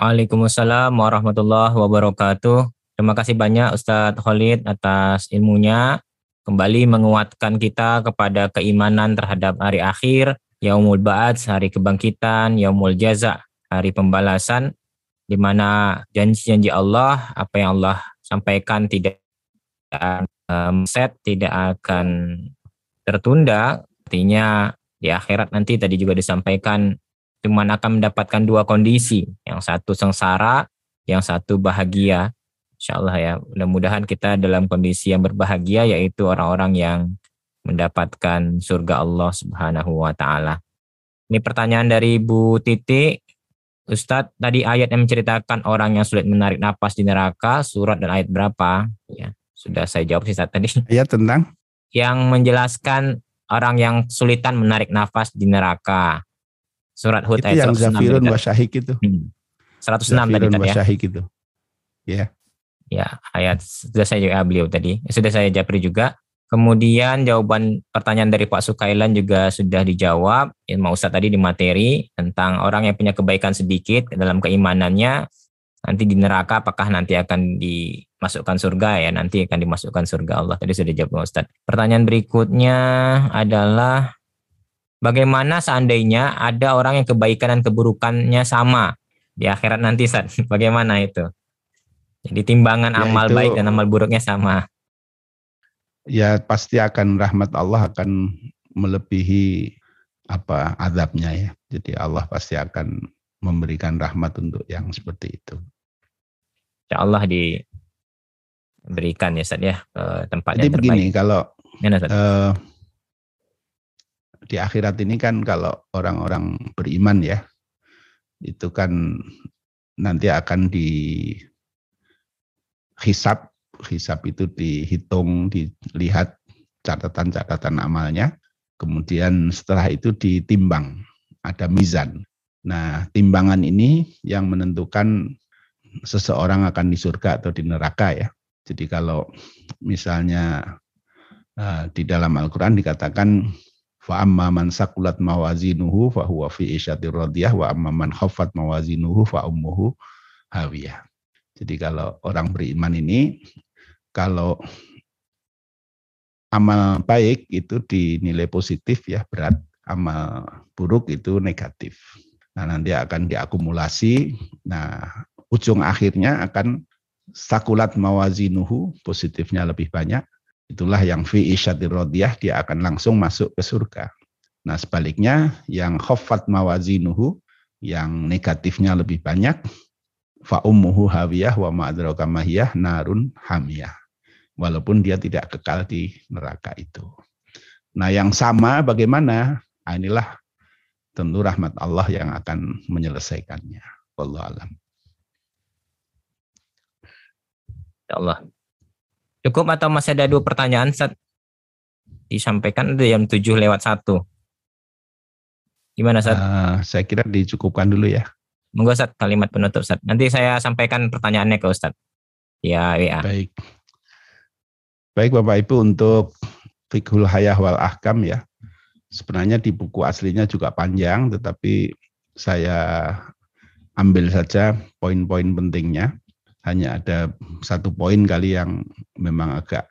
Waalaikumsalam warahmatullahi wabarakatuh. Terima kasih banyak Ustadz Khalid atas ilmunya. Kembali menguatkan kita kepada keimanan terhadap hari akhir, Yaumul Ba'ad, hari kebangkitan, Yaumul Jaza, hari pembalasan, di mana janji-janji Allah, apa yang Allah sampaikan tidak um, set, tidak akan tertunda. Artinya di akhirat nanti tadi juga disampaikan cuma akan mendapatkan dua kondisi, yang satu sengsara, yang satu bahagia. Insya Allah ya, mudah-mudahan kita dalam kondisi yang berbahagia yaitu orang-orang yang mendapatkan surga Allah Subhanahu wa taala. Ini pertanyaan dari Bu Titi. Ustadz, tadi ayat yang menceritakan orang yang sulit menarik nafas di neraka, surat dan ayat berapa? Ya, sudah saya jawab sih saat tadi. Ayat tentang? Yang menjelaskan orang yang sulitan menarik nafas di neraka. Surat Hud itu ayat yang Zafirun wa Syahik itu. Hmm. 106 tadi, tadi ya. itu. Ya. Ya, ayat sudah saya jawab beliau tadi. Sudah saya japri juga. Kemudian jawaban pertanyaan dari Pak Sukailan juga sudah dijawab. Ilmu Ustaz tadi di materi tentang orang yang punya kebaikan sedikit dalam keimanannya nanti di neraka apakah nanti akan dimasukkan surga ya nanti akan dimasukkan surga Allah tadi sudah jawab Ustaz. Pertanyaan berikutnya adalah bagaimana seandainya ada orang yang kebaikan dan keburukannya sama di akhirat nanti Ustaz? Bagaimana itu? Jadi timbangan ya, amal itu, baik dan amal buruknya sama. Ya pasti akan rahmat Allah akan melebihi apa azabnya ya. Jadi Allah pasti akan memberikan rahmat untuk yang seperti itu. Ya Allah diberikan ya Ustaz ya ke tempat Jadi yang begini kalau ya, uh, di akhirat ini kan kalau orang-orang beriman ya itu kan nanti akan di hisap hisap itu dihitung dilihat catatan-catatan amalnya kemudian setelah itu ditimbang ada mizan. Nah timbangan ini yang menentukan seseorang akan di surga atau di neraka ya. Jadi kalau misalnya uh, di dalam Al-Quran dikatakan fa amma man sakulat mawazinuhu fa huwa fi isyatir radiyah wa amma man khaffat mawazinuhu fa ummuhu hawiyah jadi kalau orang beriman ini, kalau amal baik itu dinilai positif ya berat, amal buruk itu negatif. Nah nanti akan diakumulasi, nah ujung akhirnya akan sakulat mawazinuhu, positifnya lebih banyak. Itulah yang fi isyatir rodiyah, dia akan langsung masuk ke surga. Nah sebaliknya yang khofat mawazinuhu, yang negatifnya lebih banyak, fa ummuhu hawiyah wa ma'adraka mahiyah narun hamiyah. Walaupun dia tidak kekal di neraka itu. Nah yang sama bagaimana? Nah, inilah tentu rahmat Allah yang akan menyelesaikannya. Wallahu alam. Ya Allah. Cukup atau masih ada dua pertanyaan saat disampaikan itu jam 7 lewat satu. Gimana Sat? Uh, saya kira dicukupkan dulu ya. Monggo Ustaz kalimat penutup Ustaz. Nanti saya sampaikan pertanyaannya ke Ustaz. Ya, ya. Baik. Baik Bapak Ibu untuk Fikhul Hayah wal Ahkam ya. Sebenarnya di buku aslinya juga panjang tetapi saya ambil saja poin-poin pentingnya. Hanya ada satu poin kali yang memang agak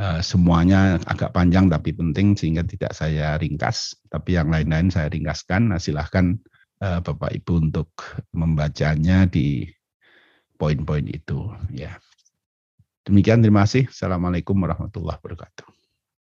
uh, semuanya agak panjang tapi penting sehingga tidak saya ringkas. Tapi yang lain-lain saya ringkaskan. Nah, silahkan uh, Bapak Ibu untuk membacanya di poin-poin itu ya. Demikian terima kasih. Assalamualaikum warahmatullahi wabarakatuh.